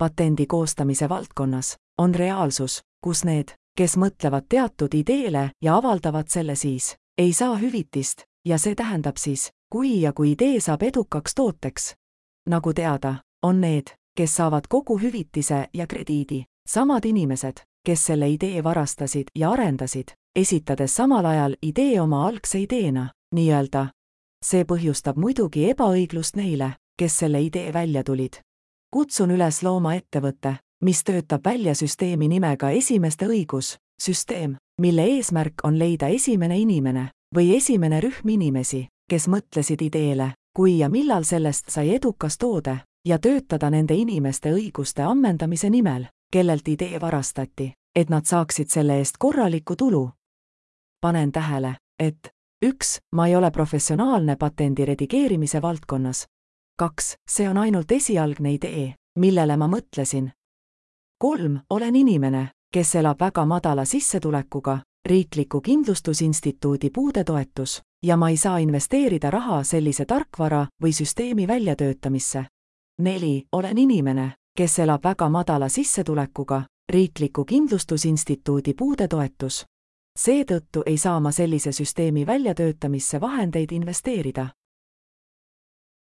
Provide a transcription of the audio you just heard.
patendi koostamise valdkonnas, on reaalsus, kus need, kes mõtlevad teatud ideele ja avaldavad selle siis, ei saa hüvitist ja see tähendab siis, kui ja kui idee saab edukaks tooteks. nagu teada, on need, kes saavad kogu hüvitise ja krediidi, samad inimesed, kes selle idee varastasid ja arendasid, esitades samal ajal idee oma algse ideena, nii-öelda. see põhjustab muidugi ebaõiglust neile, kes selle idee välja tulid. Kutsun üles looma ettevõtte, mis töötab välja süsteemi nimega Esimeste õigus, süsteem, mille eesmärk on leida esimene inimene või esimene rühm inimesi, kes mõtlesid ideele, kui ja millal sellest sai edukas toode ja töötada nende inimeste õiguste ammendamise nimel, kellelt idee varastati, et nad saaksid selle eest korralikku tulu. panen tähele, et üks, ma ei ole professionaalne patendi redigeerimise valdkonnas. Kaks, see on ainult esialgne idee, millele ma mõtlesin. kolm, olen inimene, kes elab väga madala sissetulekuga, riikliku kindlustusinstituudi puudetoetus ja ma ei saa investeerida raha sellise tarkvara või süsteemi väljatöötamisse. neli, olen inimene, kes elab väga madala sissetulekuga, riikliku kindlustusinstituudi puudetoetus. seetõttu ei saa ma sellise süsteemi väljatöötamisse vahendeid investeerida